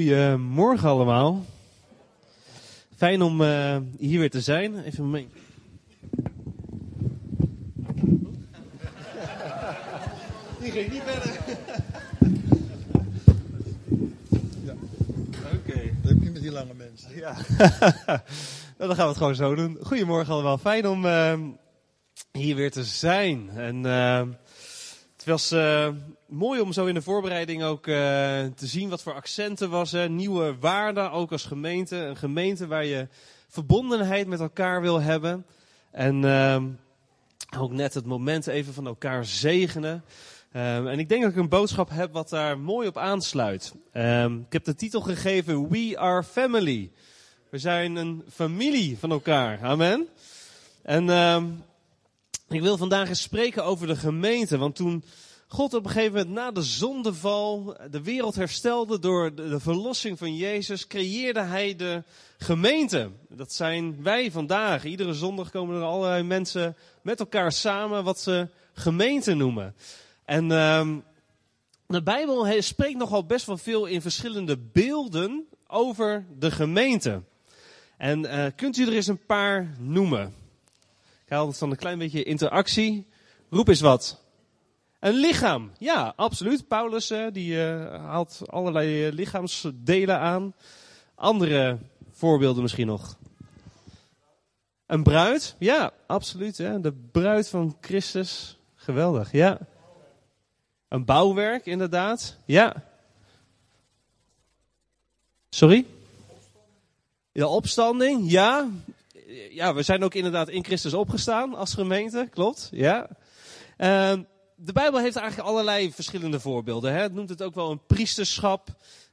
Goedemorgen allemaal. Fijn om uh, hier weer te zijn. Even een moment. Die ging niet verder. Ja. Oké. Okay. Dat heb je met die lange mensen. Ja. nou, dan gaan we het gewoon zo doen. Goedemorgen allemaal. Fijn om uh, hier weer te zijn. En uh, het was uh, mooi om zo in de voorbereiding ook uh, te zien wat voor accenten was. Hè. Nieuwe waarden, ook als gemeente. Een gemeente waar je verbondenheid met elkaar wil hebben. En uh, ook net het moment even van elkaar zegenen. Um, en ik denk dat ik een boodschap heb wat daar mooi op aansluit. Um, ik heb de titel gegeven We Are Family. We zijn een familie van elkaar. Amen. En um, ik wil vandaag eens spreken over de gemeente. Want toen God op een gegeven moment na de zondeval de wereld herstelde door de verlossing van Jezus, creëerde hij de gemeente. Dat zijn wij vandaag. Iedere zondag komen er allerlei mensen met elkaar samen wat ze gemeente noemen. En um, de Bijbel spreekt nogal best wel veel in verschillende beelden over de gemeente. En uh, kunt u er eens een paar noemen? Haal van een klein beetje interactie. Roep eens wat. Een lichaam. Ja, absoluut. Paulus uh, die uh, haalt allerlei lichaamsdelen aan. Andere voorbeelden misschien nog. Een bruid. Ja, absoluut. Hè? De bruid van Christus. Geweldig, ja. Een bouwwerk, inderdaad. Ja. Sorry? De opstanding, ja. Ja, we zijn ook inderdaad in Christus opgestaan als gemeente, klopt. Ja. Uh, de Bijbel heeft eigenlijk allerlei verschillende voorbeelden. Hè. Het noemt het ook wel een priesterschap.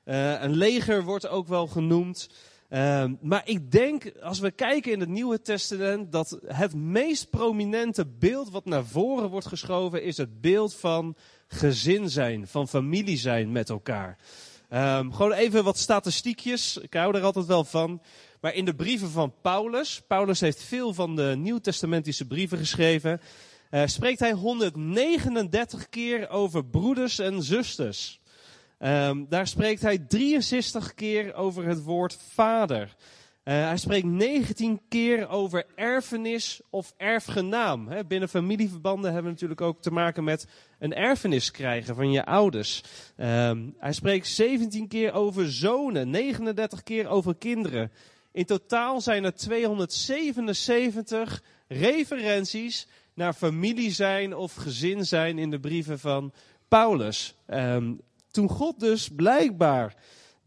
Uh, een leger wordt ook wel genoemd. Uh, maar ik denk, als we kijken in het Nieuwe Testament, dat het meest prominente beeld wat naar voren wordt geschoven, is het beeld van gezin zijn, van familie zijn met elkaar. Um, gewoon even wat statistiekjes. Ik hou er altijd wel van. Maar in de brieven van Paulus, Paulus heeft veel van de Nieuwtestamentische brieven geschreven, uh, spreekt hij 139 keer over broeders en zusters. Um, daar spreekt hij 63 keer over het woord vader. Uh, hij spreekt 19 keer over erfenis of erfgenaam. Binnen familieverbanden hebben we natuurlijk ook te maken met een erfenis krijgen van je ouders. Um, hij spreekt 17 keer over zonen, 39 keer over kinderen. In totaal zijn er 277 referenties naar familie zijn of gezin zijn in de brieven van Paulus. Um, toen God dus blijkbaar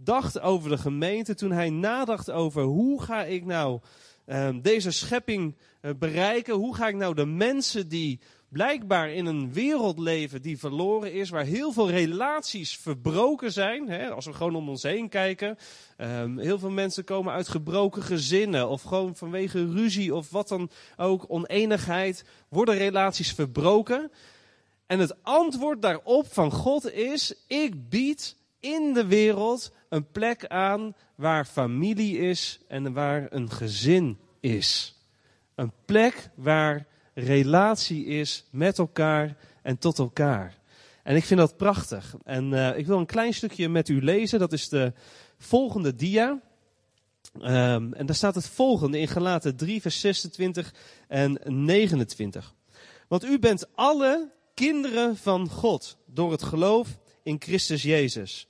dacht over de gemeente, toen hij nadacht over hoe ga ik nou um, deze schepping uh, bereiken, hoe ga ik nou de mensen die blijkbaar in een wereld leven die verloren is, waar heel veel relaties verbroken zijn. Hè, als we gewoon om ons heen kijken. Um, heel veel mensen komen uit gebroken gezinnen of gewoon vanwege ruzie of wat dan ook, oneenigheid, worden relaties verbroken. En het antwoord daarop van God is, ik bied in de wereld een plek aan waar familie is en waar een gezin is. Een plek waar relatie is met elkaar en tot elkaar. En ik vind dat prachtig. En uh, ik wil een klein stukje met u lezen. Dat is de volgende dia. Um, en daar staat het volgende in Galaten 3, vers 26 en 29. Want u bent alle kinderen van God door het geloof in Christus Jezus.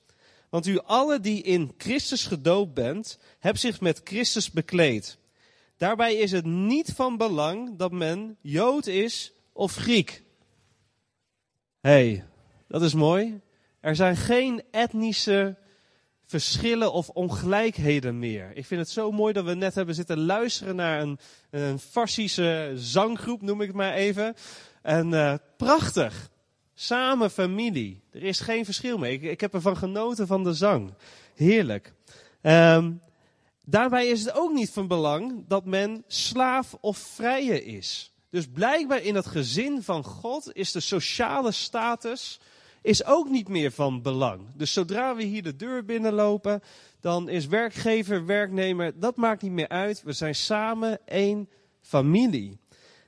Want u alle die in Christus gedoopt bent, hebt zich met Christus bekleed. Daarbij is het niet van belang dat men Jood is of Griek. hey, dat is mooi. Er zijn geen etnische verschillen of ongelijkheden meer. Ik vind het zo mooi dat we net hebben zitten luisteren naar een, een Farsische zanggroep, noem ik het maar even. En uh, prachtig. Samen familie. Er is geen verschil meer. Ik, ik heb ervan genoten van de zang. Heerlijk. Um, daarbij is het ook niet van belang dat men slaaf of vrije is. Dus blijkbaar in het gezin van God is de sociale status is ook niet meer van belang. Dus zodra we hier de deur binnenlopen, dan is werkgever, werknemer, dat maakt niet meer uit. We zijn samen één familie.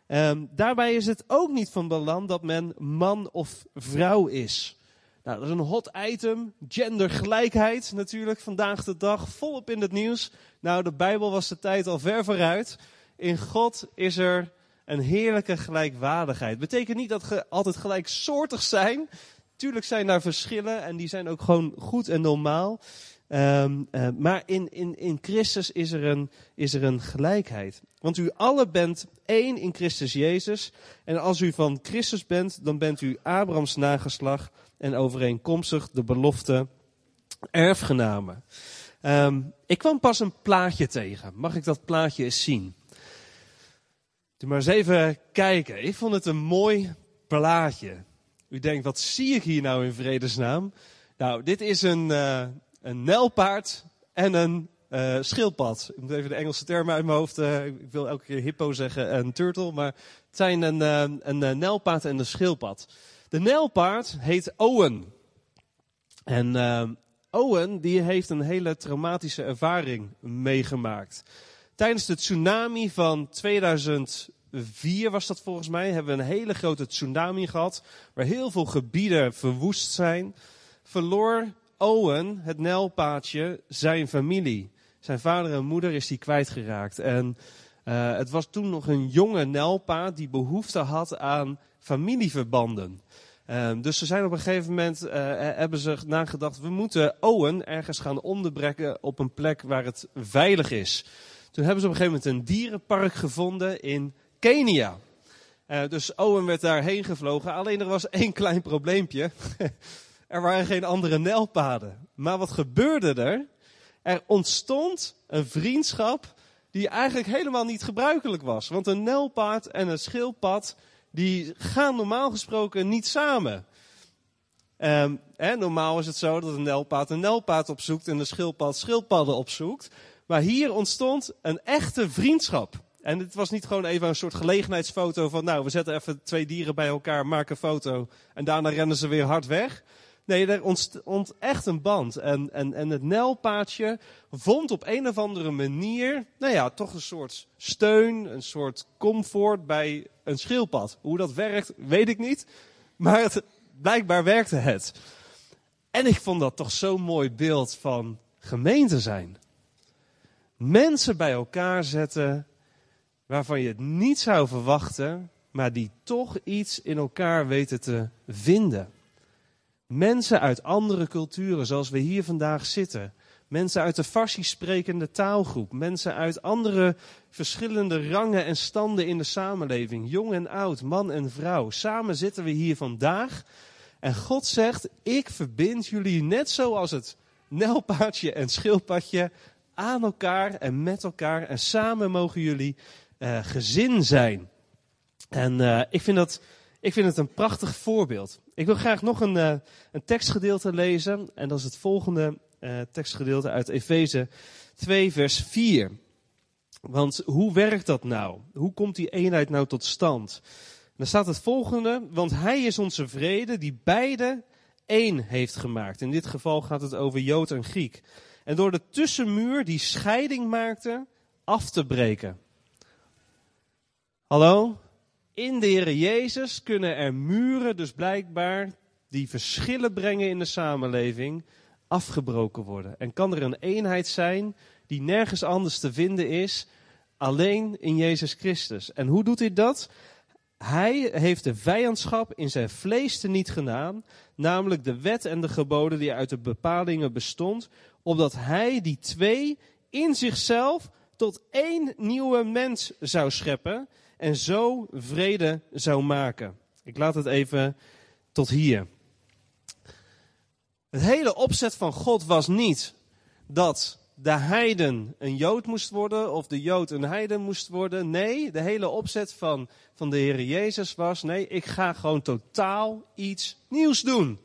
Um, daarbij is het ook niet van belang dat men man of vrouw is. Nou, dat is een hot item. Gendergelijkheid natuurlijk vandaag de dag. Volop in het nieuws. Nou, de Bijbel was de tijd al ver vooruit. In God is er een heerlijke gelijkwaardigheid. Betekent niet dat we altijd gelijksoortig zijn. Tuurlijk zijn daar verschillen en die zijn ook gewoon goed en normaal. Um, uh, maar in, in, in Christus is er, een, is er een gelijkheid. Want u alle bent één in Christus Jezus. En als u van Christus bent, dan bent u Abrahams nageslag en overeenkomstig de belofte erfgenamen. Um, ik kwam pas een plaatje tegen. Mag ik dat plaatje eens zien? Doe maar eens even kijken. Ik vond het een mooi plaatje. U denkt, wat zie ik hier nou in vredesnaam? Nou, dit is een, uh, een nelpaard en een uh, schildpad. Ik moet even de Engelse termen uit mijn hoofd. Uh, ik wil elke keer hippo zeggen en turtle. Maar het zijn een, uh, een nelpaard en een schildpad. De nelpaard heet Owen. En Owen die heeft een hele traumatische ervaring meegemaakt. Tijdens de tsunami van 2004 was dat volgens mij, hebben we een hele grote tsunami gehad. Waar heel veel gebieden verwoest zijn. Verloor Owen, het nelpaadje, zijn familie. Zijn vader en moeder is die kwijtgeraakt. En uh, het was toen nog een jonge nelpaard die behoefte had aan familieverbanden. Um, dus ze zijn op een gegeven moment, uh, hebben ze nagedacht, we moeten Owen ergens gaan onderbrengen op een plek waar het veilig is. Toen hebben ze op een gegeven moment een dierenpark gevonden in Kenia. Dus Owen werd daarheen gevlogen, alleen er was één klein probleempje. er waren geen andere nelpaden. Maar wat gebeurde er? Er ontstond een vriendschap die eigenlijk helemaal niet gebruikelijk was. Want een nelpaard en een schildpad, die gaan normaal gesproken niet samen. Hè, normaal is het zo dat een nelpaard een nelpaard opzoekt en een schildpad schildpadden opzoekt. Maar hier ontstond een echte vriendschap. En het was niet gewoon even een soort gelegenheidsfoto van, nou, we zetten even twee dieren bij elkaar, maken een foto en daarna rennen ze weer hard weg. Nee, er ontstond echt een band. En, en, en het nelpaadje vond op een of andere manier, nou ja, toch een soort steun, een soort comfort bij een schildpad. Hoe dat werkt, weet ik niet. Maar het, blijkbaar werkte het. En ik vond dat toch zo'n mooi beeld van gemeente zijn. Mensen bij elkaar zetten waarvan je het niet zou verwachten, maar die toch iets in elkaar weten te vinden. Mensen uit andere culturen, zoals we hier vandaag zitten. Mensen uit de Farsi sprekende taalgroep. Mensen uit andere verschillende rangen en standen in de samenleving. Jong en oud, man en vrouw. Samen zitten we hier vandaag. En God zegt, ik verbind jullie net zoals het nelpaardje en schildpadje aan elkaar en met elkaar. En samen mogen jullie uh, gezin zijn. En uh, ik vind dat ik vind het een prachtig voorbeeld. Ik wil graag nog een, uh, een tekstgedeelte lezen. En dat is het volgende uh, tekstgedeelte uit Efeze 2, vers 4. Want hoe werkt dat nou? Hoe komt die eenheid nou tot stand? Dan staat het volgende. Want hij is onze vrede die beide één heeft gemaakt. In dit geval gaat het over Jood en Griek. En door de tussenmuur die scheiding maakte, af te breken. Hallo? In de Heer Jezus kunnen er muren, dus blijkbaar, die verschillen brengen in de samenleving, afgebroken worden. En kan er een eenheid zijn die nergens anders te vinden is, alleen in Jezus Christus. En hoe doet hij dat? Hij heeft de vijandschap in zijn vlees te niet gedaan, namelijk de wet en de geboden die uit de bepalingen bestond, opdat hij die twee in zichzelf tot één nieuwe mens zou scheppen en zo vrede zou maken. Ik laat het even tot hier. Het hele opzet van God was niet dat de heiden een jood moest worden of de jood een heiden moest worden. Nee, de hele opzet van, van de Heer Jezus was, nee, ik ga gewoon totaal iets nieuws doen.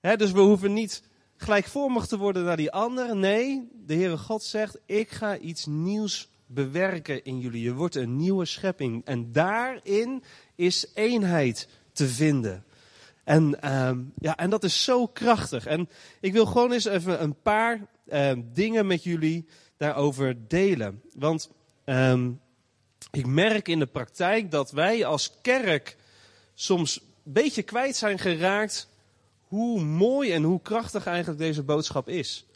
dus we hoeven niet gelijkvormig te worden naar die anderen. Nee, de Heere God zegt, ik ga iets nieuws bewerken in jullie. Je wordt een nieuwe schepping. En daarin is eenheid te vinden. En, um, ja, en dat is zo krachtig. En ik wil gewoon eens even een paar um, dingen met jullie daarover delen. Want um, ik merk in de praktijk dat wij als kerk soms een beetje kwijt zijn geraakt hoe mooi en hoe krachtig eigenlijk deze boodschap is.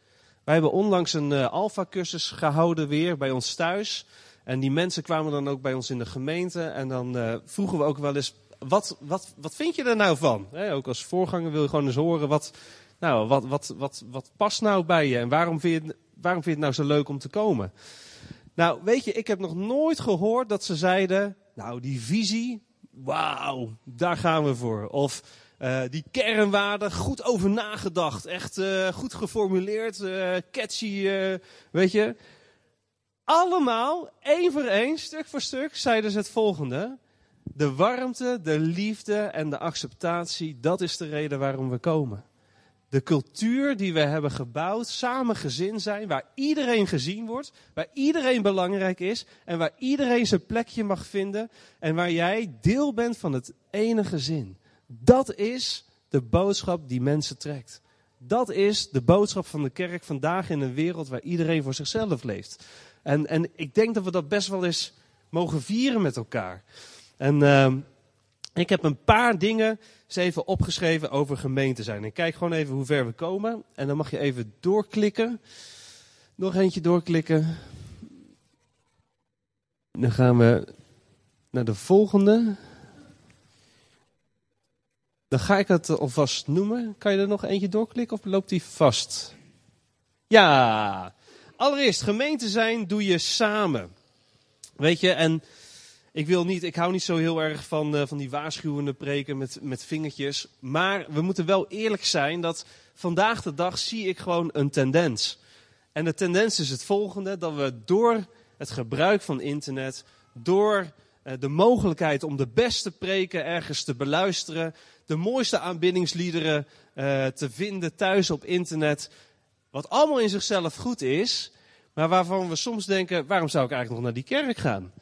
Wij hebben onlangs een uh, alfa-cursus gehouden weer bij ons thuis. En die mensen kwamen dan ook bij ons in de gemeente. En dan uh, vroegen we ook wel eens, wat, wat, wat vind je er nou van? Ook als voorganger wil je gewoon eens horen, wat, nou, wat, wat, wat, wat past nou bij je? En waarom vind je, waarom vind je het nou zo leuk om te komen? Nou, weet je, ik heb nog nooit gehoord dat ze zeiden, nou, die visie, wauw, daar gaan we voor. Of uh, die kernwaarden, goed over nagedacht, echt uh, goed geformuleerd, uh, catchy, weet je. Allemaal, één voor één, stuk voor stuk, zeiden ze het volgende. De warmte, de liefde en de acceptatie, dat is de reden waarom we komen. De cultuur die we hebben gebouwd, samen gezin zijn, waar iedereen gezien wordt, waar iedereen belangrijk is en waar iedereen zijn plekje mag vinden en waar jij deel bent van het ene gezin. Dat is de boodschap die mensen trekt. Dat is de boodschap van de kerk vandaag in een wereld waar iedereen voor zichzelf leeft. En, en ik denk dat we dat best wel eens mogen vieren met elkaar. En uh, ik heb een paar dingen eens even opgeschreven over gemeente zijn. Ik kijk gewoon even hoe ver we komen. En dan mag je even doorklikken. Nog eentje doorklikken. Dan gaan we naar de volgende. Dan ga ik het alvast noemen. Kan je er nog eentje doorklikken of loopt die vast? Ja, allereerst gemeente zijn doe je samen. Weet je, en ik wil niet, ik hou niet zo heel erg van, uh, van die waarschuwende preken met, met vingertjes. Maar we moeten wel eerlijk zijn dat vandaag de dag zie ik gewoon een tendens. En de tendens is het volgende, dat we door het gebruik van internet, door uh, de mogelijkheid om de beste preken ergens te beluisteren, de mooiste aanbiddingsliederen uh, te vinden thuis op internet, wat allemaal in zichzelf goed is, maar waarvan we soms denken, waarom zou ik eigenlijk nog naar die kerk gaan?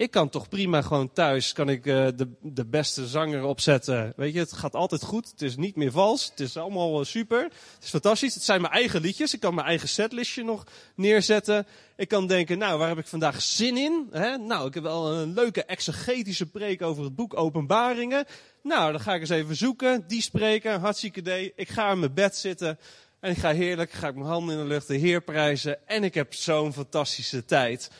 Ik kan toch prima gewoon thuis, kan ik uh, de, de beste zanger opzetten. Weet je, het gaat altijd goed. Het is niet meer vals. Het is allemaal uh, super. Het is fantastisch. Het zijn mijn eigen liedjes. Ik kan mijn eigen setlistje nog neerzetten. Ik kan denken, nou, waar heb ik vandaag zin in? Hè? Nou, ik heb wel een leuke exegetische preek over het boek Openbaringen. Nou, dan ga ik eens even zoeken. Die spreken, hartstikke idee. Ik ga in mijn bed zitten. En ik ga heerlijk, ga ik mijn handen in de lucht de Heer prijzen. En ik heb zo'n fantastische tijd.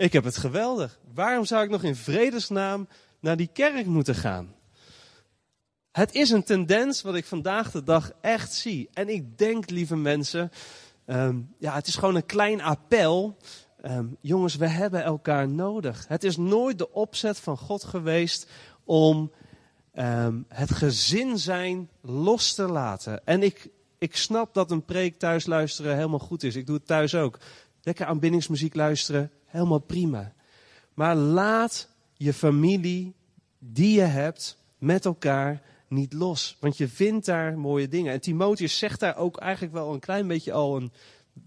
Ik heb het geweldig. Waarom zou ik nog in vredesnaam naar die kerk moeten gaan? Het is een tendens wat ik vandaag de dag echt zie. En ik denk, lieve mensen, um, ja, het is gewoon een klein appel. Um, jongens, we hebben elkaar nodig. Het is nooit de opzet van God geweest om um, het gezin zijn los te laten. En ik, ik snap dat een preek thuis luisteren helemaal goed is. Ik doe het thuis ook. Lekker aanbindingsmuziek luisteren, helemaal prima. Maar laat je familie die je hebt met elkaar niet los. Want je vindt daar mooie dingen. En Timotheus zegt daar ook eigenlijk wel een klein beetje al een,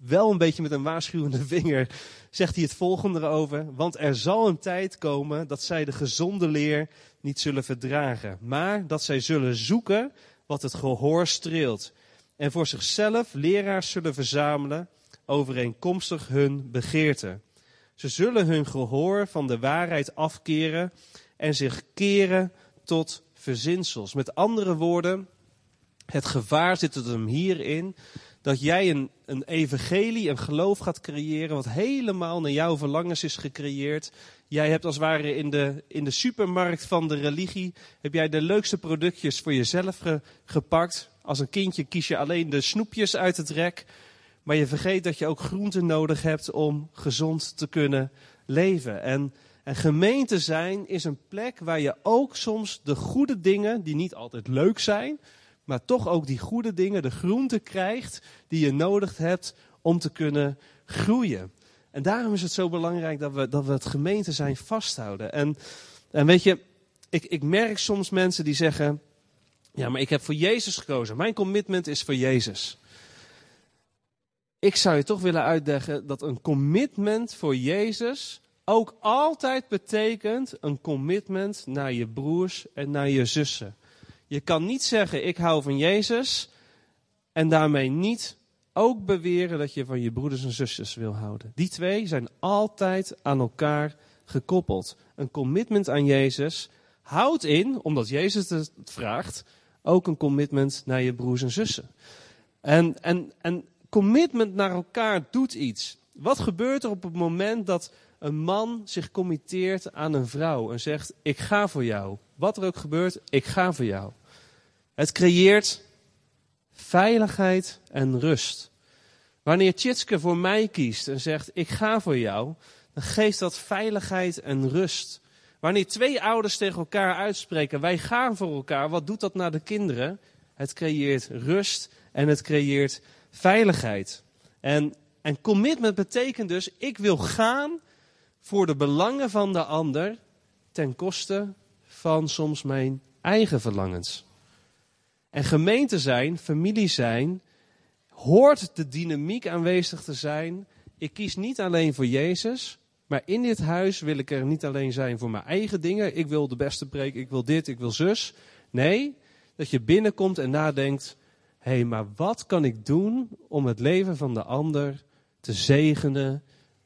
wel een beetje met een waarschuwende vinger, zegt hij het volgende over. Want er zal een tijd komen dat zij de gezonde leer niet zullen verdragen. Maar dat zij zullen zoeken wat het gehoor streelt. En voor zichzelf leraars zullen verzamelen overeenkomstig hun begeerte. Ze zullen hun gehoor van de waarheid afkeren en zich keren tot verzinsels. Met andere woorden, het gevaar zit er hem hierin dat jij een, een evangelie, een geloof gaat creëren wat helemaal naar jouw verlangens is gecreëerd. Jij hebt als het ware in de, in de supermarkt van de religie, heb jij de leukste productjes voor jezelf ge, gepakt. Als een kindje kies je alleen de snoepjes uit het rek. Maar je vergeet dat je ook groenten nodig hebt om gezond te kunnen leven. En, en gemeente zijn is een plek waar je ook soms de goede dingen, die niet altijd leuk zijn, maar toch ook die goede dingen, de groenten krijgt die je nodig hebt om te kunnen groeien. En daarom is het zo belangrijk dat we, dat we het gemeente zijn vasthouden. En, en weet je, ik, ik merk soms mensen die zeggen, ja, maar ik heb voor Jezus gekozen. Mijn commitment is voor Jezus ik zou je toch willen uitleggen dat een commitment voor Jezus ook altijd betekent een commitment naar je broers en naar je zussen. Je kan niet zeggen ik hou van Jezus en daarmee niet ook beweren dat je van je broeders en zusters wil houden. Die twee zijn altijd aan elkaar gekoppeld. Een commitment aan Jezus houdt in, omdat Jezus het vraagt, ook een commitment naar je broers en zussen. En, en, en commitment naar elkaar doet iets. Wat gebeurt er op het moment dat een man zich committeert aan een vrouw en zegt: Ik ga voor jou. Wat er ook gebeurt, ik ga voor jou. Het creëert veiligheid en rust. Wanneer Tjitske voor mij kiest en zegt: Ik ga voor jou, dan geeft dat veiligheid en rust. Wanneer twee ouders tegen elkaar uitspreken: Wij gaan voor elkaar, wat doet dat naar de kinderen? Het creëert rust en het creëert veiligheid. En, en commitment betekent dus: Ik wil gaan voor de belangen van de ander ten koste van soms mijn eigen verlangens. En gemeente zijn, familie zijn, hoort de dynamiek aanwezig te zijn. Ik kies niet alleen voor Jezus, maar in dit huis wil ik er niet alleen zijn voor mijn eigen dingen. Ik wil de beste preek, ik wil dit, ik wil zus. Nee, dat je binnenkomt en nadenkt: hey, maar wat kan ik doen om het leven van de ander te zegenen,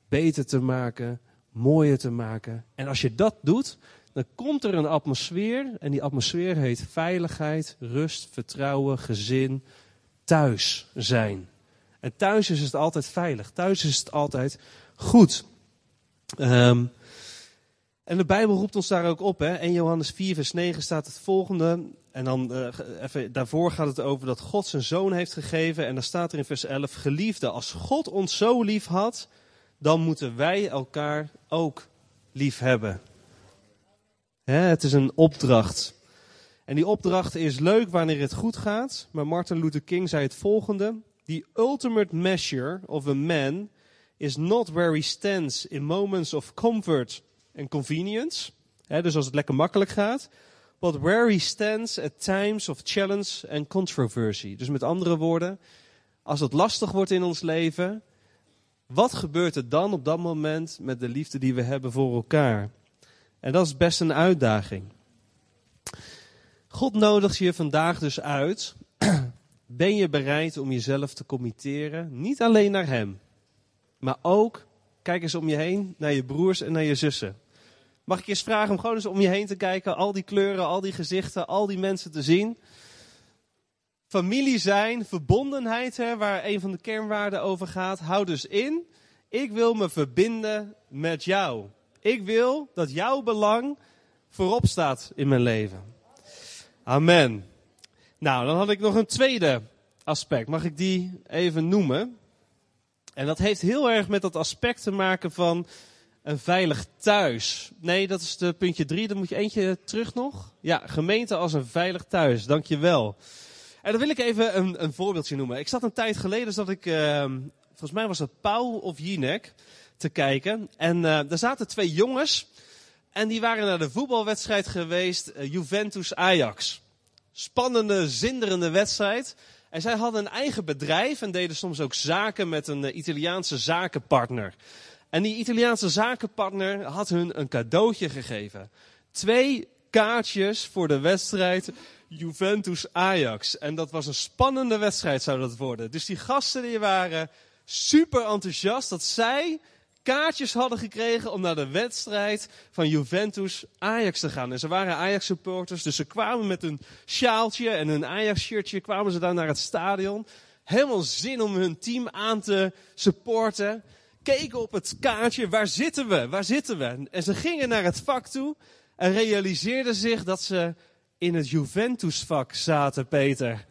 beter te maken, mooier te maken? En als je dat doet, dan komt er een atmosfeer en die atmosfeer heet veiligheid, rust, vertrouwen, gezin, thuis zijn. En thuis is het altijd veilig, thuis is het altijd goed. Um, en de Bijbel roept ons daar ook op. Hè? Johannes 4, vers 9 staat het volgende. En dan uh, even, daarvoor gaat het over dat God zijn zoon heeft gegeven. En dan staat er in vers 11: Geliefde, als God ons zo lief had, dan moeten wij elkaar ook lief hebben. Hè, het is een opdracht. En die opdracht is leuk wanneer het goed gaat. Maar Martin Luther King zei het volgende: The ultimate measure of a man is not where he stands in moments of comfort and convenience. Hè, dus als het lekker makkelijk gaat. But where he stands at times of challenge and controversy. Dus met andere woorden, als het lastig wordt in ons leven, wat gebeurt er dan op dat moment met de liefde die we hebben voor elkaar? En dat is best een uitdaging. God nodigt je vandaag dus uit. Ben je bereid om jezelf te committeren? Niet alleen naar Hem, maar ook, kijk eens om je heen, naar je broers en naar je zussen. Mag ik eens vragen om gewoon eens om je heen te kijken, al die kleuren, al die gezichten, al die mensen te zien? Familie zijn, verbondenheid, hè, waar een van de kernwaarden over gaat. Hou dus in, ik wil me verbinden met jou. Ik wil dat jouw belang voorop staat in mijn leven. Amen. Nou, dan had ik nog een tweede aspect. Mag ik die even noemen? En dat heeft heel erg met dat aspect te maken van een veilig thuis. Nee, dat is de puntje drie. Dan moet je eentje terug nog. Ja, gemeente als een veilig thuis. Dankjewel. En dan wil ik even een, een voorbeeldje noemen. Ik zat een tijd geleden, dat ik, uh, volgens mij was het Paul of Jinek, te kijken. En uh, daar zaten twee jongens. En die waren naar de voetbalwedstrijd geweest, uh, Juventus-Ajax. Spannende, zinderende wedstrijd. En zij hadden een eigen bedrijf en deden soms ook zaken met een uh, Italiaanse zakenpartner. En die Italiaanse zakenpartner had hun een cadeautje gegeven. Twee kaartjes voor de wedstrijd Juventus-Ajax. En dat was een spannende wedstrijd zou dat worden. Dus die gasten die waren super enthousiast dat zij kaartjes hadden gekregen om naar de wedstrijd van Juventus Ajax te gaan. En ze waren Ajax supporters, dus ze kwamen met een sjaaltje en een Ajax shirtje, kwamen ze daar naar het stadion. Helemaal zin om hun team aan te supporten. Keken op het kaartje, waar zitten we, waar zitten we? En ze gingen naar het vak toe en realiseerden zich dat ze in het Juventus vak zaten, Peter.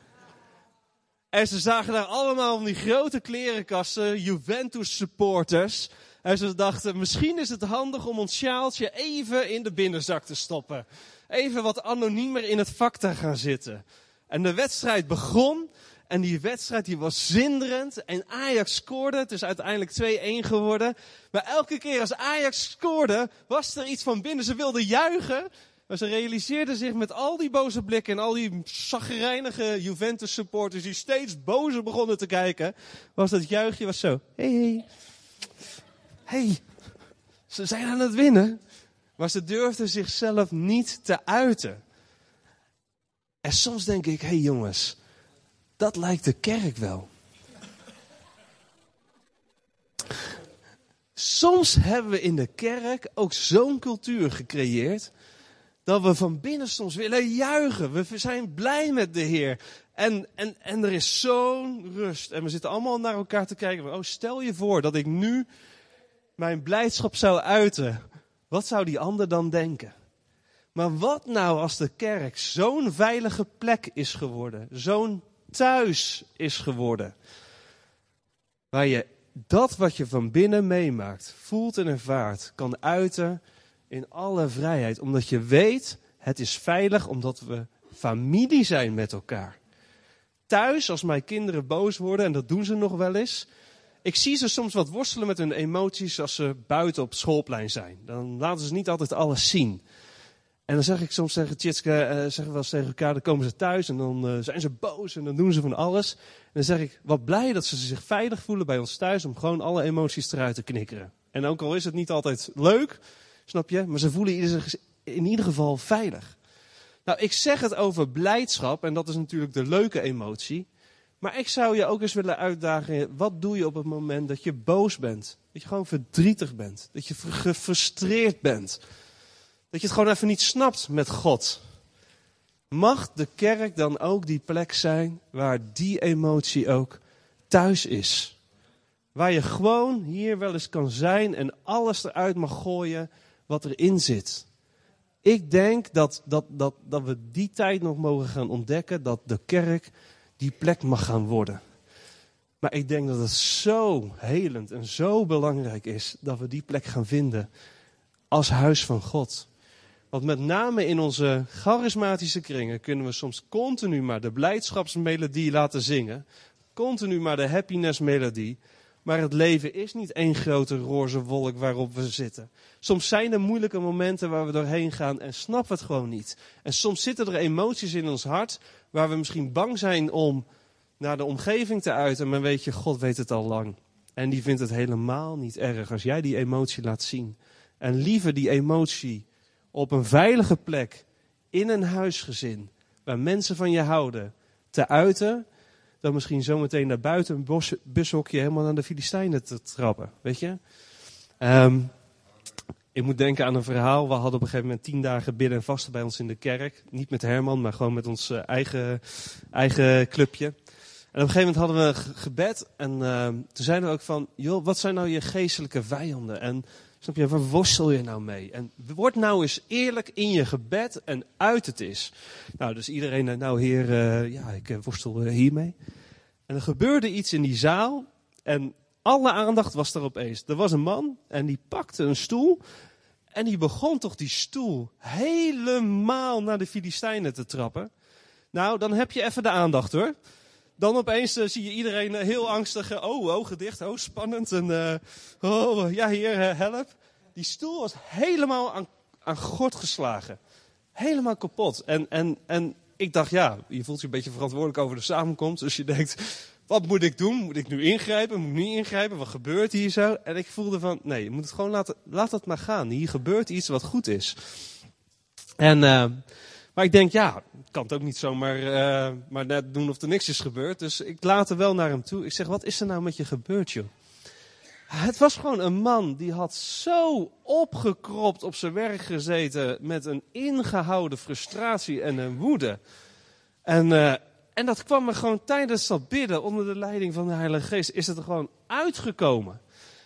En ze zagen daar allemaal van die grote klerenkasten, Juventus supporters. En ze dachten, misschien is het handig om ons sjaaltje even in de binnenzak te stoppen. Even wat anoniemer in het vak te gaan zitten. En de wedstrijd begon. En die wedstrijd die was zinderend. En Ajax scoorde. Het is uiteindelijk 2-1 geworden. Maar elke keer als Ajax scoorde, was er iets van binnen. Ze wilden juichen. Maar ze realiseerden zich met al die boze blikken en al die zagrijnige Juventus supporters die steeds bozer begonnen te kijken, was dat juichje was zo. Hey, hey. hey, ze zijn aan het winnen. Maar ze durfden zichzelf niet te uiten. En soms denk ik, hé hey jongens, dat lijkt de kerk wel. Soms hebben we in de kerk ook zo'n cultuur gecreëerd dat we van binnen soms willen juichen. We zijn blij met de Heer. En, en, en er is zo'n rust. En we zitten allemaal naar elkaar te kijken. Oh, stel je voor dat ik nu mijn blijdschap zou uiten. Wat zou die ander dan denken? Maar wat nou als de kerk zo'n veilige plek is geworden? Zo'n thuis is geworden? Waar je dat wat je van binnen meemaakt, voelt en ervaart, kan uiten in alle vrijheid. Omdat je weet, het is veilig omdat we familie zijn met elkaar. Thuis, als mijn kinderen boos worden, en dat doen ze nog wel eens. Ik zie ze soms wat worstelen met hun emoties als ze buiten op schoolplein zijn. Dan laten ze niet altijd alles zien. En dan zeg ik soms tegen Tjitske, uh, zeggen we wel eens tegen elkaar, dan komen ze thuis en dan uh, zijn ze boos en dan doen ze van alles. En dan zeg ik, wat blij dat ze zich veilig voelen bij ons thuis om gewoon alle emoties eruit te knikkeren. En ook al is het niet altijd leuk, snap je, maar ze voelen zich in ieder geval veilig. Nou, ik zeg het over blijdschap en dat is natuurlijk de leuke emotie. Maar ik zou je ook eens willen uitdagen, wat doe je op het moment dat je boos bent? Dat je gewoon verdrietig bent, dat je gefrustreerd bent. Dat je het gewoon even niet snapt met God. Mag de kerk dan ook die plek zijn waar die emotie ook thuis is? Waar je gewoon hier wel eens kan zijn en alles eruit mag gooien wat erin zit. Ik denk dat, dat, dat, dat we die tijd nog mogen gaan ontdekken, dat de kerk die plek mag gaan worden. Maar ik denk dat het zo helend en zo belangrijk is dat we die plek gaan vinden als huis van God. Want met name in onze charismatische kringen kunnen we soms continu maar de blijdschapsmelodie laten zingen. Continu maar de happiness melodie. Maar het leven is niet één grote roze wolk waarop we zitten. Soms zijn er moeilijke momenten waar we doorheen gaan en snappen het gewoon niet. En soms zitten er emoties in ons hart waar we misschien bang zijn om naar de omgeving te uiten. Maar weet je, God weet het al lang. En die vindt het helemaal niet erg als jij die emotie laat zien. En liever die emotie op een veilige plek in een huisgezin waar mensen van je houden te uiten, dan misschien zometeen naar buiten een bos, bushokje helemaal naar de Filistijnen te trappen. Weet je? Um, ik moet denken aan een verhaal. We hadden op een gegeven moment tien dagen bidden en vasten bij ons in de kerk. Niet met Herman, maar gewoon met ons eh, eigen, eigen clubje. En op een gegeven moment hadden we gebed. En uh, toen zeiden we ook van, joh, wat zijn nou je geestelijke vijanden? En Snap je, waar worstel je nou mee? En word nou eens eerlijk in je gebed en uit het is. Nou, dus iedereen, eh, nou heer, uh, ja, ik uh, worstel hiermee. En er gebeurde iets in die zaal en alle aandacht was er opeens. Er was een man en die pakte een stoel en die begon toch die stoel helemaal naar de Filistijnen te trappen. Nou, dan heb je even de aandacht hoor. Dan opeens uh, zie je iedereen uh, heel angstig. Uh, oh, ogen dicht. Oh, spannend. En, oh, ja, hier, help. Die stoel was helemaal aan, aan gort geslagen. Helemaal kapot. En, en, en ik dacht, ja, je voelt je een beetje verantwoordelijk over de samenkomst. Dus je denkt, wat moet ik doen? Moet ik nu ingrijpen? Moet ik niet ingrijpen? Wat gebeurt hier zo? En ik voelde van, nee, je moet het gewoon laten, laat het maar gaan. Hier gebeurt iets wat goed is. En maar ik denk, ja, kan het ook niet zomaar uh, maar net doen of er niks is gebeurd. Dus ik laat er wel naar hem toe. Ik zeg, wat is er nou met je gebeurd, joh? Het was gewoon een man die had zo opgekropt op zijn werk gezeten met een ingehouden frustratie en een woede. En, uh, en dat kwam er gewoon tijdens dat bidden onder de leiding van de Heilige Geest, is het er gewoon uitgekomen.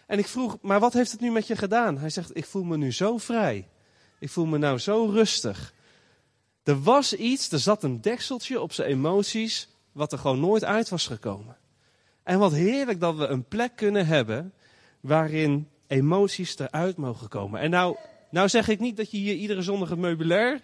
En ik vroeg, maar wat heeft het nu met je gedaan? Hij zegt, ik voel me nu zo vrij. Ik voel me nou zo rustig. Er was iets, er zat een dekseltje op zijn emoties, wat er gewoon nooit uit was gekomen. En wat heerlijk dat we een plek kunnen hebben waarin emoties eruit mogen komen. En nou, nou zeg ik niet dat je hier iedere zondag het meubilair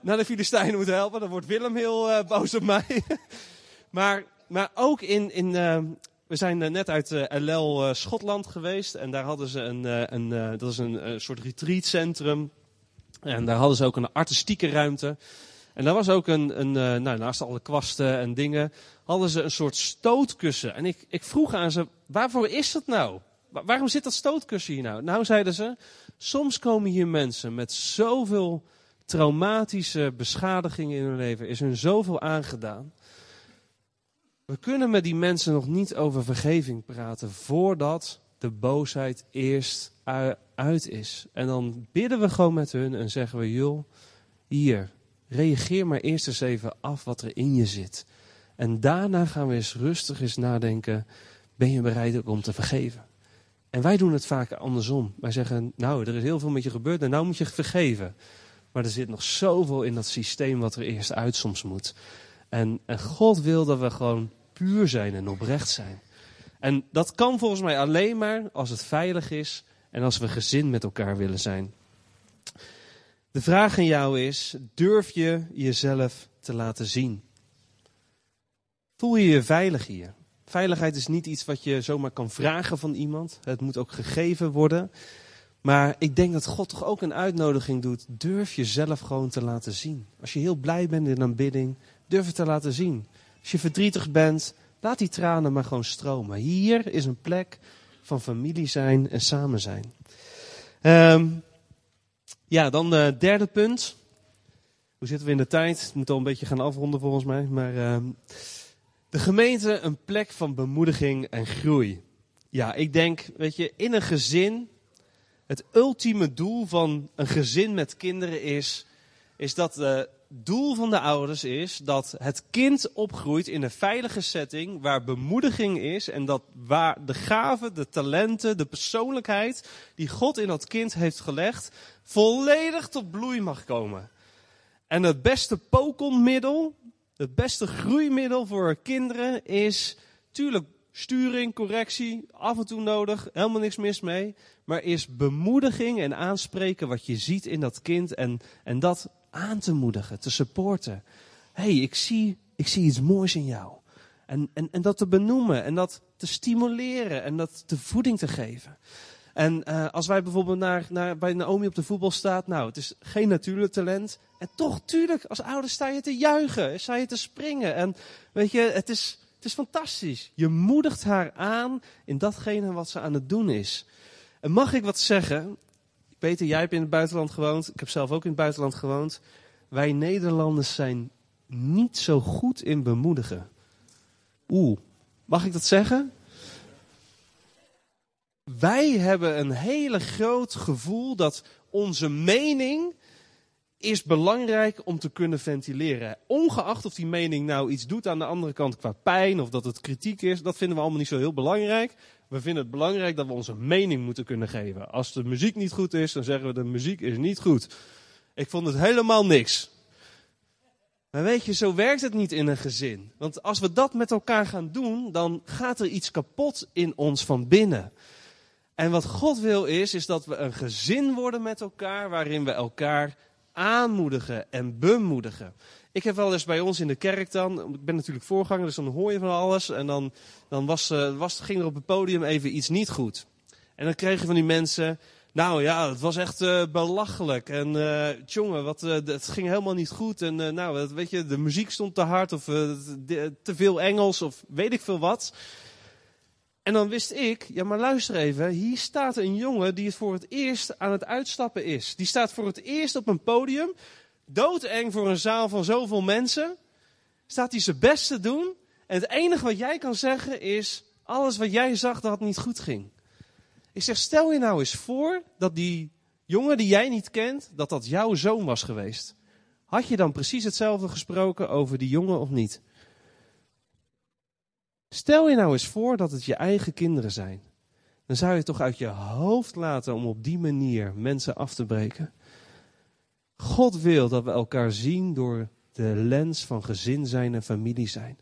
naar de Filistijnen moet helpen. Dan wordt Willem heel uh, boos op mij. maar, maar ook in, in uh, we zijn net uit LL Schotland geweest. En daar hadden ze een, een dat is een soort retreatcentrum. En daar hadden ze ook een artistieke ruimte. En daar was ook een, een uh, nou, naast alle kwasten en dingen, hadden ze een soort stootkussen. En ik, ik vroeg aan ze, waarvoor is dat nou? Waarom zit dat stootkussen hier nou? Nou, zeiden ze, soms komen hier mensen met zoveel traumatische beschadigingen in hun leven, is hun zoveel aangedaan. We kunnen met die mensen nog niet over vergeving praten voordat de boosheid eerst uit is. En dan bidden we gewoon met hun en zeggen we, joh, hier, reageer maar eerst eens even af wat er in je zit. En daarna gaan we eens rustig eens nadenken, ben je bereid ook om te vergeven? En wij doen het vaak andersom. Wij zeggen, nou, er is heel veel met je gebeurd en nou moet je vergeven. Maar er zit nog zoveel in dat systeem wat er eerst uit soms moet. En, en God wil dat we gewoon puur zijn en oprecht zijn. En dat kan volgens mij alleen maar als het veilig is en als we gezin met elkaar willen zijn. De vraag aan jou is: durf je jezelf te laten zien? Voel je je veilig hier? Veiligheid is niet iets wat je zomaar kan vragen van iemand. Het moet ook gegeven worden. Maar ik denk dat God toch ook een uitnodiging doet. Durf jezelf gewoon te laten zien. Als je heel blij bent in een aanbidding, durf het te laten zien. Als je verdrietig bent, laat die tranen maar gewoon stromen. Hier is een plek van familie zijn en samen zijn. Um, ja, dan uh, derde punt. Hoe zitten we in de tijd? Het moet al een beetje gaan afronden volgens mij. Maar uh, de gemeente een plek van bemoediging en groei. Ja, ik denk, weet je, in een gezin, het ultieme doel van een gezin met kinderen is, is dat de doel van de ouders is dat het kind opgroeit in een veilige setting waar bemoediging is en dat waar de gaven, de talenten, de persoonlijkheid die God in dat kind heeft gelegd, volledig tot bloei mag komen. En het beste pokonmiddel, het beste groeimiddel voor kinderen is, tuurlijk, sturing, correctie, af en toe nodig, helemaal niks mis mee. Maar is bemoediging en aanspreken wat je ziet in dat kind en, en dat aan te moedigen, te supporten. hey, ik, zie, ik zie iets moois in jou. En, en, en dat te benoemen en dat te stimuleren en dat de voeding te geven. En uh, als wij bijvoorbeeld naar, naar, bij Naomi op de voetbal staat, nou, het is geen natuurlijk talent. En toch, tuurlijk, als ouder sta je te juichen, sta je te springen. En weet je, het is, het is fantastisch. Je moedigt haar aan in datgene wat ze aan het doen is. En mag ik wat zeggen? Peter, jij hebt in het buitenland gewoond. Ik heb zelf ook in het buitenland gewoond. Wij Nederlanders zijn niet zo goed in bemoedigen. Oeh, mag ik dat zeggen? Wij hebben een hele groot gevoel dat onze mening is belangrijk om te kunnen ventileren. Ongeacht of die mening nou iets doet aan de andere kant qua pijn of dat het kritiek is, dat vinden we allemaal niet zo heel belangrijk. We vinden het belangrijk dat we onze mening moeten kunnen geven. Als de muziek niet goed is, dan zeggen we de muziek is niet goed. Ik vond het helemaal niks. Maar weet je, zo werkt het niet in een gezin. Want als we dat met elkaar gaan doen, dan gaat er iets kapot in ons van binnen. En wat God wil is, is dat we een gezin worden met elkaar waarin we elkaar aanmoedigen en bemoedigen. Ik heb wel eens bij ons in de kerk dan, ik ben natuurlijk voorganger, dus dan hoor je van alles. En dan, dan was, uh, was, ging er op het podium even iets niet goed. En dan kregen van die mensen, nou ja, het was echt uh, belachelijk. En uh, jongen, wat, het ging helemaal niet goed. En nou, weet je, de muziek stond te hard of te veel Engels of weet ik veel wat. En dan wist ik, ja maar luister even, hier staat een jongen die het voor het eerst aan het uitstappen is. Die staat voor het eerst op een podium, doodeng voor een zaal van zoveel mensen. Staat hij zijn best te doen. En het enige wat jij kan zeggen is, alles wat jij zag dat het niet goed ging. Ik zeg, stel je nou eens voor dat die jongen die jij niet kent, dat dat jouw zoon was geweest. Had je dan precies hetzelfde gesproken over die jongen of niet? Stel je nou eens voor dat het je eigen kinderen zijn. Dan zou je toch uit je hoofd laten om op die manier mensen af te breken. God wil dat we elkaar zien door de lens van gezin zijn en familie zijn.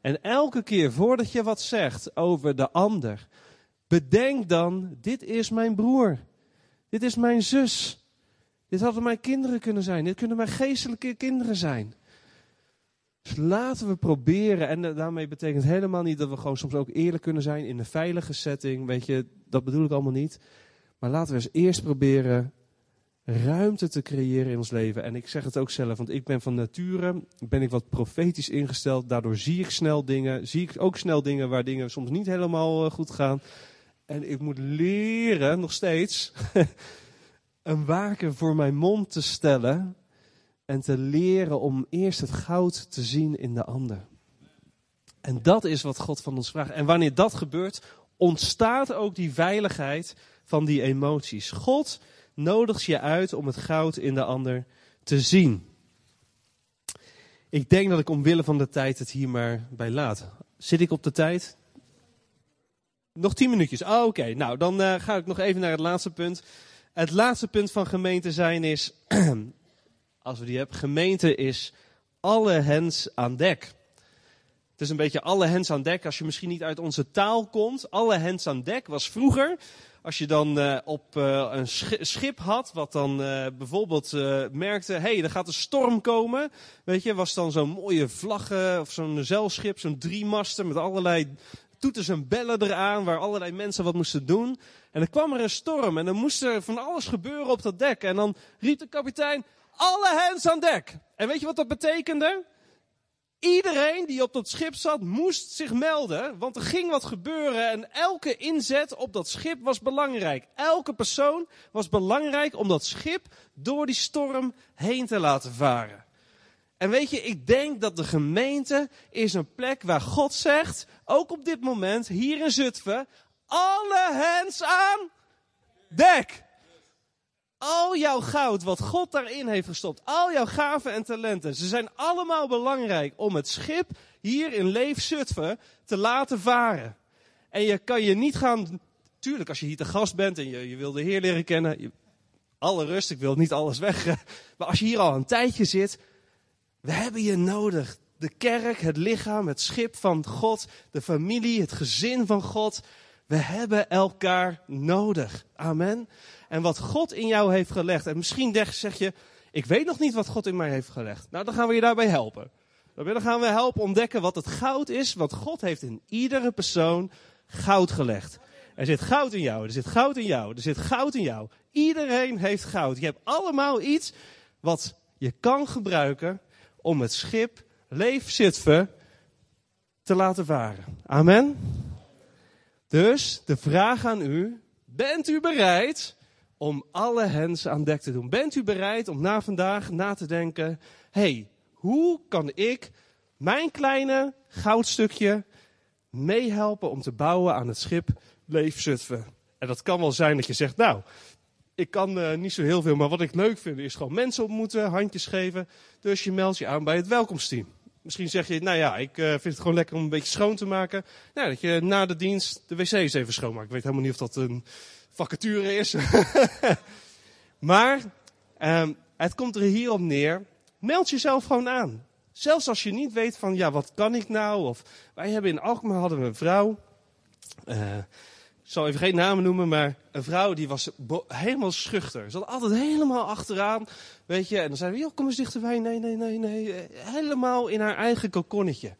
En elke keer voordat je wat zegt over de ander, bedenk dan, dit is mijn broer. Dit is mijn zus. Dit hadden mijn kinderen kunnen zijn. Dit kunnen mijn geestelijke kinderen zijn. Dus laten we proberen, en daarmee betekent helemaal niet dat we gewoon soms ook eerlijk kunnen zijn in een veilige setting. Weet je, dat bedoel ik allemaal niet. Maar laten we eens eerst proberen ruimte te creëren in ons leven. En ik zeg het ook zelf, want ik ben van nature, ben ik wat profetisch ingesteld. Daardoor zie ik snel dingen, zie ik ook snel dingen waar dingen soms niet helemaal eh, goed gaan. En ik moet leren, nog steeds, een waken voor mijn mond te stellen en te leren om eerst het goud te zien in de ander. En dat is wat God van ons vraagt. En wanneer dat gebeurt, ontstaat ook die veiligheid van die emoties. God nodigt je uit om het goud in de ander te zien. Ik denk dat ik omwille van de tijd het hier maar bij laat. Zit ik op de tijd? Nog tien minuutjes. Oh, oké. Nou, dan uh, ga ik nog even naar het laatste punt. Het laatste punt van gemeente zijn is, als we die hebben, gemeente is alle hens aan dek. Het is een beetje alle hens aan dek als je misschien niet uit onze taal komt. Alle hens aan dek was vroeger als je dan uh, op uh, een schip had, wat dan uh, bijvoorbeeld merkte, hey, er gaat een storm komen. Weet je, was dan zo'n mooie vlaggen of zo'n zeilschip, zo'n driemaster met allerlei toeters en bellen eraan, waar allerlei mensen wat moesten doen. En dan kwam er een storm en dan moest er van alles gebeuren op dat dek. En dan riep de kapitein, alle hens aan dek. En weet je wat dat betekende? Iedereen die op dat schip zat, moest zich melden, want er ging wat gebeuren en elke inzet op dat schip was belangrijk. Elke persoon was belangrijk om dat schip door die storm heen te laten varen. En weet je, ik denk dat de gemeente is een plek waar God zegt, ook op dit moment, hier in Zutphen, alle hens aan dek al jouw goud wat God daarin heeft gestopt, al jouw gaven en talenten, ze zijn allemaal belangrijk om het schip hier in Leef te laten varen. En je kan je niet gaan, tuurlijk als je hier te gast bent en je, je wil de Heer leren kennen, je, alle rust, ik wil niet alles weg. Maar als je hier al een tijdje zit, we hebben je nodig. De kerk, het lichaam, het schip van God, de familie, het gezin van God. We hebben elkaar nodig. Amen. En wat God in jou heeft gelegd. En misschien zeg je, ik weet nog niet wat God in mij heeft gelegd. Nou, dan gaan we je daarbij helpen. Dan gaan we helpen ontdekken wat het goud is. Want God heeft in iedere persoon goud gelegd. Er zit goud in jou, er zit goud in jou, er zit goud in jou. Iedereen heeft goud. Je hebt allemaal iets wat je kan gebruiken om het schip leefzitve te laten varen. Amen. Dus de vraag aan u, bent u bereid om alle hens aan dek te doen? Bent u bereid om na vandaag na te denken, hey, hoe kan ik mijn kleine goudstukje meehelpen om te bouwen aan het schip Leefzutphen? En dat kan wel zijn dat je zegt, nou, ik kan uh, niet zo heel veel, maar wat ik leuk vind is gewoon mensen ontmoeten, handjes geven. Dus je meldt je aan bij het welkomsteam. Misschien zeg je, nou ja, ik uh, vind het gewoon lekker om een beetje schoon te maken. Nou, dat je na de dienst de wc's even schoonmaakt. Ik weet helemaal niet of dat een vacature is. maar um, het komt er hier op neer. Meld jezelf gewoon aan. Zelfs als je niet weet van, ja, wat kan ik nou? Of wij hebben in Alkmaar hadden we een vrouw. Uh, ik zal even geen namen noemen, maar een vrouw die was helemaal schuchter. Ze zat altijd helemaal achteraan, weet je. En dan zei we, joh, kom eens dichterbij. Nee, nee, nee, nee. Helemaal in haar eigen kokonnetje.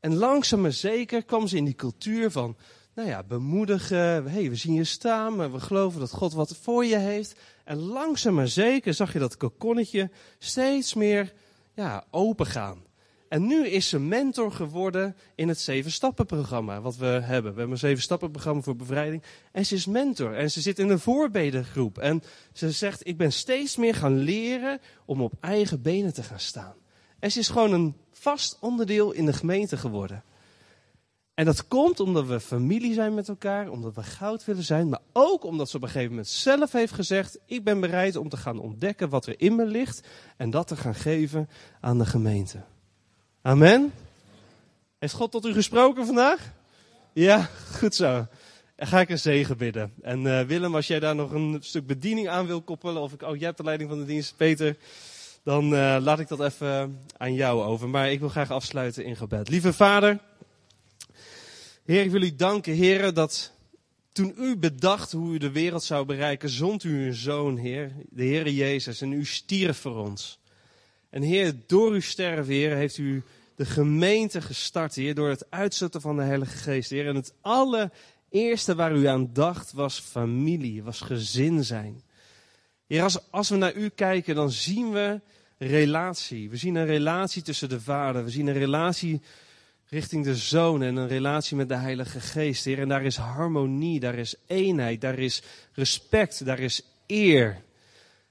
En langzaam maar zeker kwam ze in die cultuur van, nou ja, bemoedigen. hey, we zien je staan, we geloven dat God wat voor je heeft. En langzaam maar zeker zag je dat kokonnetje steeds meer ja, open gaan. En nu is ze mentor geworden in het Zeven Stappen programma wat we hebben. We hebben een Zeven Stappen programma voor bevrijding. En ze is mentor en ze zit in een voorbedengroep. En ze zegt, ik ben steeds meer gaan leren om op eigen benen te gaan staan. En ze is gewoon een vast onderdeel in de gemeente geworden. En dat komt omdat we familie zijn met elkaar, omdat we goud willen zijn, maar ook omdat ze op een gegeven moment zelf heeft gezegd: Ik ben bereid om te gaan ontdekken wat er in me ligt en dat te gaan geven aan de gemeente. Amen. Heeft God tot u gesproken vandaag? Ja, goed zo. Dan ga ik een zegen bidden. En uh, Willem, als jij daar nog een stuk bediening aan wil koppelen, of ik, oh, jij hebt de leiding van de dienst, Peter, dan uh, laat ik dat even aan jou over. Maar ik wil graag afsluiten in gebed. Lieve Vader, Heer, ik wil u danken, Heer, dat toen u bedacht hoe u de wereld zou bereiken, zond u uw zoon, Heer, de Heer Jezus, en u stierf voor ons. En Heer, door uw sterven, Heer, heeft u de gemeente gestart, Heer, door het uitzetten van de Heilige Geest, Heer. En het allereerste waar u aan dacht was familie, was gezin zijn. Heer, als, als we naar u kijken, dan zien we relatie. We zien een relatie tussen de vader, we zien een relatie richting de Zoon en een relatie met de Heilige Geest, Heer. En daar is harmonie, daar is eenheid, daar is respect, daar is eer.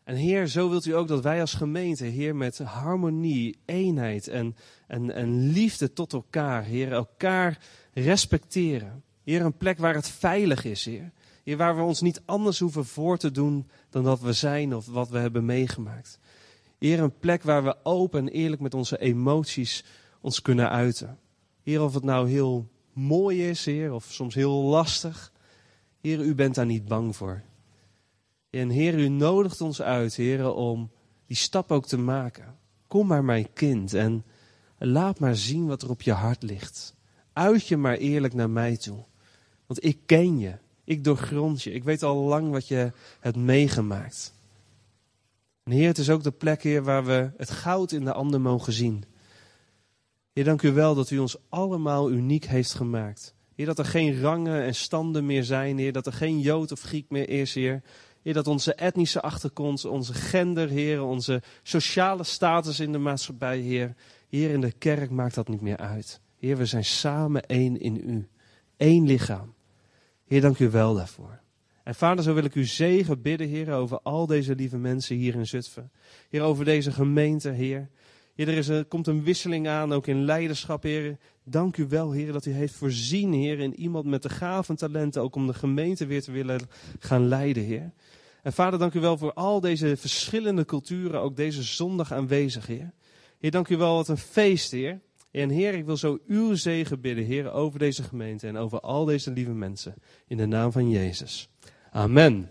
En Heer, zo wilt u ook dat wij als gemeente, Heer, met harmonie, eenheid en, en, en liefde tot elkaar, Heer, elkaar respecteren. Heer, een plek waar het veilig is, Heer. Heer, waar we ons niet anders hoeven voor te doen dan dat we zijn of wat we hebben meegemaakt. Heer, een plek waar we open en eerlijk met onze emoties ons kunnen uiten. Heer, of het nou heel mooi is, Heer, of soms heel lastig. Heer, u bent daar niet bang voor. En Heer, u nodigt ons uit, Heer, om die stap ook te maken. Kom maar, mijn kind, en laat maar zien wat er op je hart ligt. Uit je maar eerlijk naar mij toe. Want ik ken je. Ik doorgrond je. Ik weet al lang wat je hebt meegemaakt. En Heer, het is ook de plek, Heer, waar we het goud in de ander mogen zien. Heer, dank u wel dat u ons allemaal uniek heeft gemaakt. Heer, dat er geen rangen en standen meer zijn, Heer, dat er geen Jood of Griek meer is, Heer. Heer, dat onze etnische achtergrond, onze gender, Heer, onze sociale status in de maatschappij, Heer. Heer, in de kerk maakt dat niet meer uit. Heer, we zijn samen één in u. Eén lichaam. Heer, dank u wel daarvoor. En vader, zo wil ik u zegen bidden, Heer, over al deze lieve mensen hier in Zutphen. Heer, over deze gemeente, Heer. Heer, er, een, komt een wisseling aan, ook in leiderschap, Heer. Dank u wel, Heer, dat u heeft voorzien, Heer, in iemand met de gaven talenten, ook om de gemeente weer te willen gaan leiden, Heer. En vader, dank u wel voor al deze verschillende culturen, ook deze zondag aanwezig, Heer. Heer, dank u wel, wat een feest, Heer. En Heer, ik wil zo uw zegen bidden, Heer, over deze gemeente en over al deze lieve mensen. In de naam van Jezus. Amen.